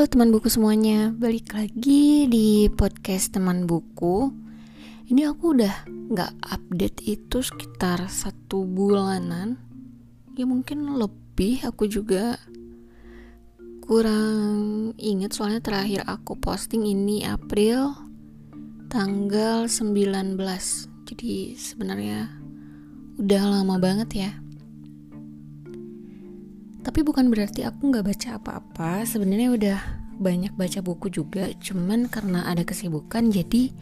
Halo teman buku semuanya, balik lagi di podcast teman buku. Ini aku udah nggak update itu sekitar satu bulanan, ya mungkin lebih. Aku juga kurang inget soalnya terakhir aku posting ini April tanggal 19. Jadi sebenarnya udah lama banget ya tapi bukan berarti aku nggak baca apa-apa. Sebenarnya udah banyak baca buku juga. Cuman karena ada kesibukan jadi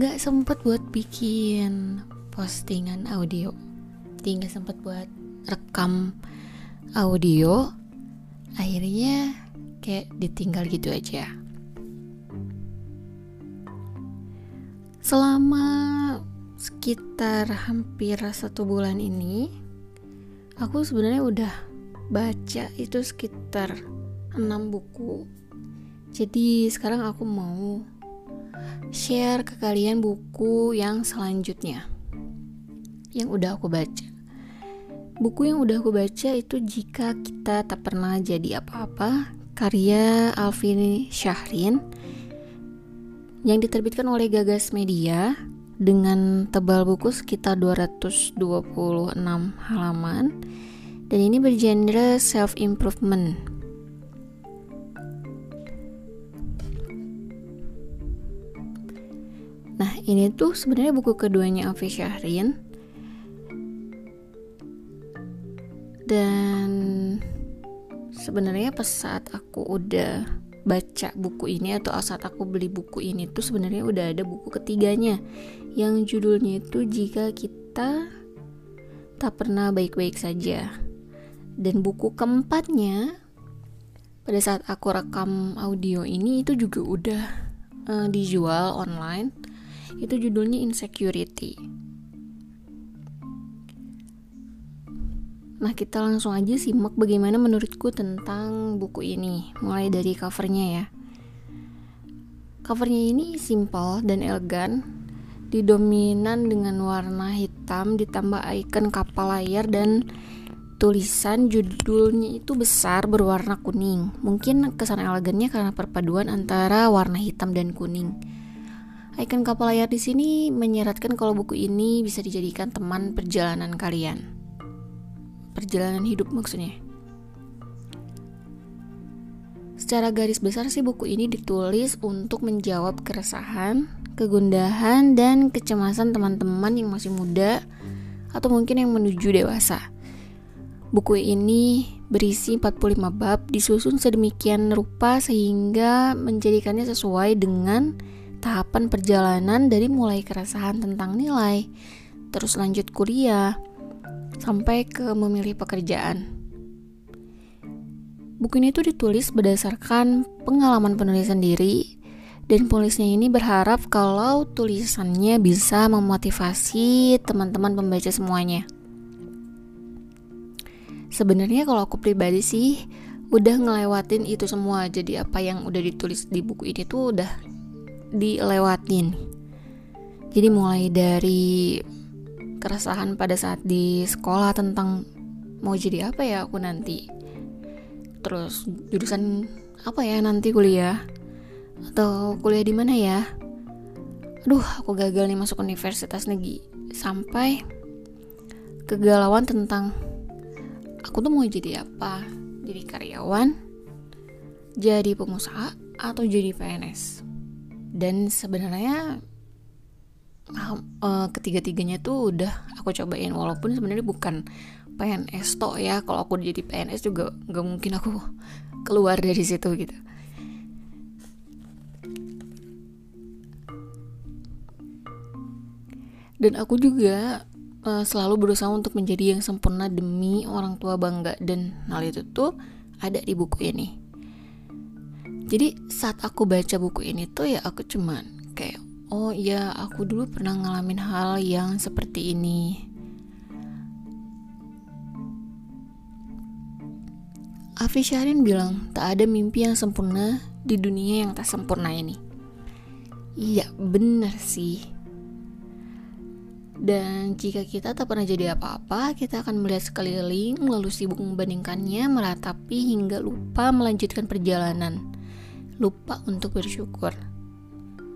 nggak sempet buat bikin postingan audio. Jadi nggak sempet buat rekam audio. Akhirnya kayak ditinggal gitu aja. Selama sekitar hampir satu bulan ini aku sebenarnya udah baca itu sekitar 6 buku. Jadi sekarang aku mau share ke kalian buku yang selanjutnya yang udah aku baca. Buku yang udah aku baca itu jika kita tak pernah jadi apa-apa karya Alvin Syahrin yang diterbitkan oleh Gagas Media dengan tebal buku sekitar 226 halaman dan ini bergenre self improvement. Nah, ini tuh sebenarnya buku keduanya Afi Syahrin. Dan sebenarnya pas saat aku udah baca buku ini atau saat aku beli buku ini tuh sebenarnya udah ada buku ketiganya yang judulnya itu jika kita tak pernah baik-baik saja dan buku keempatnya pada saat aku rekam audio ini itu juga udah uh, dijual online. Itu judulnya insecurity. Nah kita langsung aja simak bagaimana menurutku tentang buku ini. Mulai dari covernya ya. Covernya ini simple dan elegan didominan dengan warna hitam ditambah icon kapal layar dan tulisan judulnya itu besar berwarna kuning. Mungkin kesan elegannya karena perpaduan antara warna hitam dan kuning. Icon kapal layar di sini menyeratkan kalau buku ini bisa dijadikan teman perjalanan kalian. Perjalanan hidup maksudnya. Secara garis besar sih buku ini ditulis untuk menjawab keresahan, kegundahan, dan kecemasan teman-teman yang masih muda atau mungkin yang menuju dewasa Buku ini berisi 45 bab disusun sedemikian rupa sehingga menjadikannya sesuai dengan tahapan perjalanan dari mulai keresahan tentang nilai, terus lanjut kuliah, sampai ke memilih pekerjaan. Buku ini tuh ditulis berdasarkan pengalaman penulis sendiri dan penulisnya ini berharap kalau tulisannya bisa memotivasi teman-teman pembaca semuanya sebenarnya kalau aku pribadi sih udah ngelewatin itu semua. Jadi apa yang udah ditulis di buku ini tuh udah dilewatin. Jadi mulai dari keresahan pada saat di sekolah tentang mau jadi apa ya aku nanti. Terus jurusan apa ya nanti kuliah? Atau kuliah di mana ya? Aduh aku gagal nih masuk universitas negeri. Sampai kegalauan tentang aku tuh mau jadi apa? Jadi karyawan jadi pengusaha atau jadi PNS dan sebenarnya uh, ketiga-tiganya tuh udah aku cobain. Walaupun sebenarnya bukan PNS toh ya. Kalau aku jadi PNS juga nggak mungkin aku keluar dari situ gitu. Dan aku juga uh, selalu berusaha untuk menjadi yang sempurna demi orang tua bangga dan hal itu tuh ada di buku ini. Jadi saat aku baca buku ini tuh ya aku cuman kayak oh iya aku dulu pernah ngalamin hal yang seperti ini. Afi Syahrin bilang tak ada mimpi yang sempurna di dunia yang tak sempurna ini. Iya bener sih Dan jika kita tak pernah jadi apa-apa, kita akan melihat sekeliling, lalu sibuk membandingkannya, meratapi hingga lupa melanjutkan perjalanan. Lupa untuk bersyukur.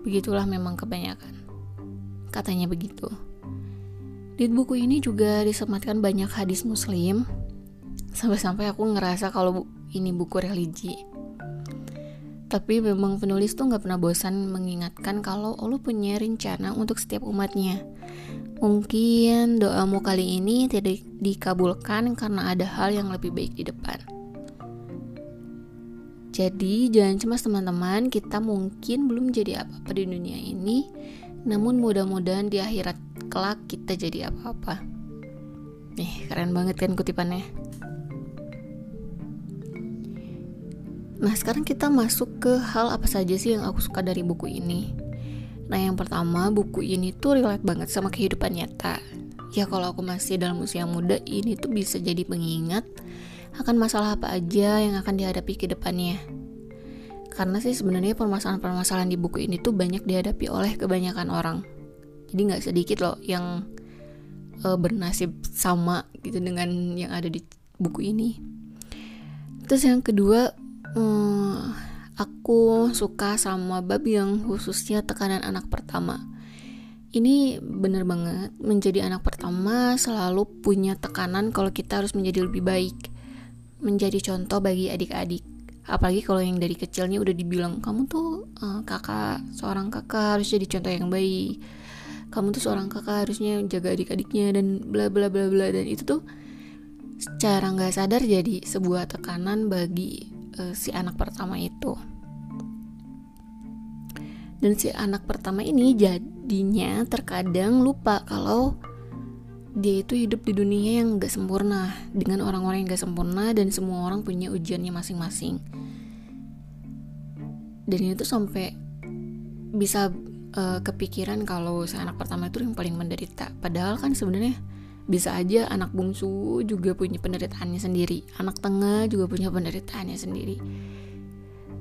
Begitulah memang kebanyakan. Katanya begitu. Di buku ini juga disematkan banyak hadis muslim, sampai-sampai aku ngerasa kalau ini buku religi. Tapi memang penulis tuh nggak pernah bosan mengingatkan kalau Allah punya rencana untuk setiap umatnya. Mungkin doamu kali ini tidak dikabulkan karena ada hal yang lebih baik di depan. Jadi jangan cemas teman-teman, kita mungkin belum jadi apa-apa di dunia ini, namun mudah-mudahan di akhirat kelak kita jadi apa-apa. Nih, keren banget kan kutipannya. Nah, sekarang kita masuk ke hal apa saja sih yang aku suka dari buku ini. Nah, yang pertama, buku ini tuh relate banget sama kehidupan nyata. Ya, kalau aku masih dalam usia muda, ini tuh bisa jadi pengingat akan masalah apa aja yang akan dihadapi ke depannya. Karena sih sebenarnya permasalahan-permasalahan di buku ini tuh banyak dihadapi oleh kebanyakan orang. Jadi nggak sedikit loh yang uh, bernasib sama gitu dengan yang ada di buku ini. Terus yang kedua, hmm, aku suka sama bab yang khususnya tekanan anak pertama. Ini bener banget, menjadi anak pertama selalu punya tekanan kalau kita harus menjadi lebih baik. Menjadi contoh bagi adik-adik. Apalagi kalau yang dari kecilnya udah dibilang, kamu tuh uh, kakak, seorang kakak harus jadi contoh yang baik. Kamu tuh seorang kakak harusnya jaga adik-adiknya dan bla bla bla bla dan itu tuh secara nggak sadar jadi sebuah tekanan bagi uh, si anak pertama itu. Dan si anak pertama ini jadinya terkadang lupa kalau dia itu hidup di dunia yang gak sempurna dengan orang-orang yang gak sempurna dan semua orang punya ujiannya masing-masing. Dan itu sampai bisa uh, kepikiran kalau si anak pertama itu yang paling menderita. Padahal kan sebenarnya bisa aja anak bungsu juga punya penderitaannya sendiri. Anak tengah juga punya penderitaannya sendiri.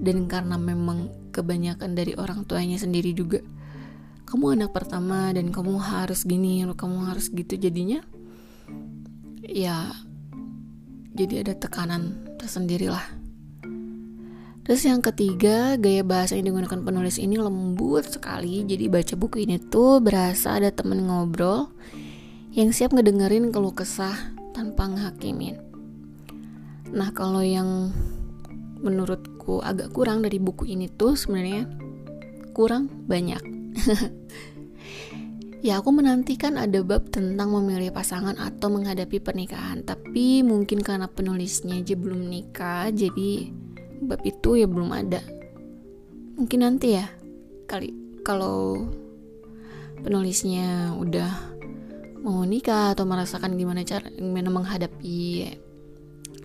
Dan karena memang kebanyakan dari orang tuanya sendiri juga kamu anak pertama dan kamu harus gini kamu harus gitu jadinya ya jadi ada tekanan tersendiri lah Terus yang ketiga, gaya bahasa yang digunakan penulis ini lembut sekali. Jadi baca buku ini tuh berasa ada temen ngobrol yang siap ngedengerin keluh kesah tanpa ngehakimin. Nah, kalau yang menurutku agak kurang dari buku ini tuh sebenarnya kurang banyak. ya, aku menantikan ada bab tentang memilih pasangan atau menghadapi pernikahan, tapi mungkin karena penulisnya aja belum nikah, jadi bab itu ya belum ada. Mungkin nanti ya, kali kalau penulisnya udah mau nikah atau merasakan gimana cara gimana menghadapi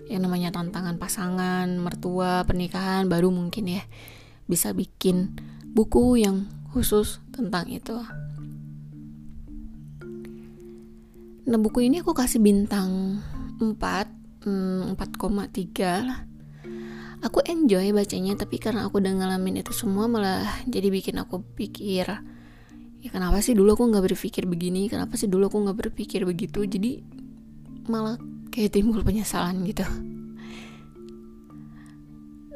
yang namanya tantangan pasangan, mertua, pernikahan baru mungkin ya bisa bikin buku yang khusus tentang itu. Nah, buku ini aku kasih bintang 4, 4,3 lah. Aku enjoy bacanya, tapi karena aku udah ngalamin itu semua malah jadi bikin aku pikir ya kenapa sih dulu aku nggak berpikir begini? Kenapa sih dulu aku nggak berpikir begitu? Jadi malah kayak timbul penyesalan gitu.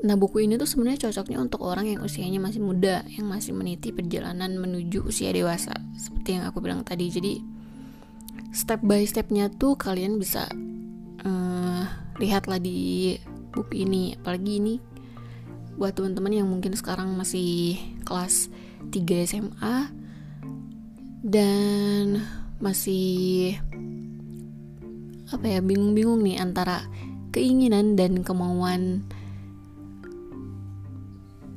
Nah buku ini tuh sebenarnya cocoknya untuk orang yang usianya masih muda, yang masih meniti perjalanan menuju usia dewasa, seperti yang aku bilang tadi. Jadi step by stepnya tuh kalian bisa uh, lihatlah di buku ini, apalagi ini buat teman-teman yang mungkin sekarang masih kelas 3 SMA dan masih apa ya bingung-bingung nih antara keinginan dan kemauan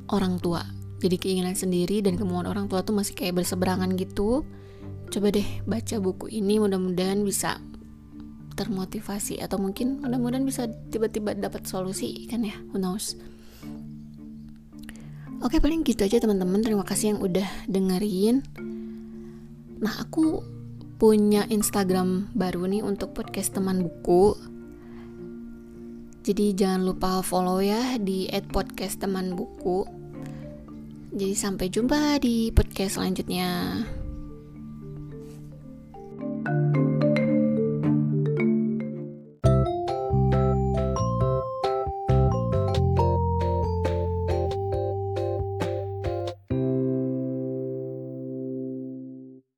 orang tua. Jadi keinginan sendiri dan kemauan orang tua tuh masih kayak berseberangan gitu. Coba deh baca buku ini mudah-mudahan bisa termotivasi atau mungkin mudah-mudahan bisa tiba-tiba dapat solusi kan ya who knows. Oke paling gitu aja teman-teman. Terima kasih yang udah dengerin Nah, aku punya Instagram baru nih untuk podcast teman buku. Jadi jangan lupa follow ya di @podcast teman buku. Jadi sampai jumpa di podcast selanjutnya.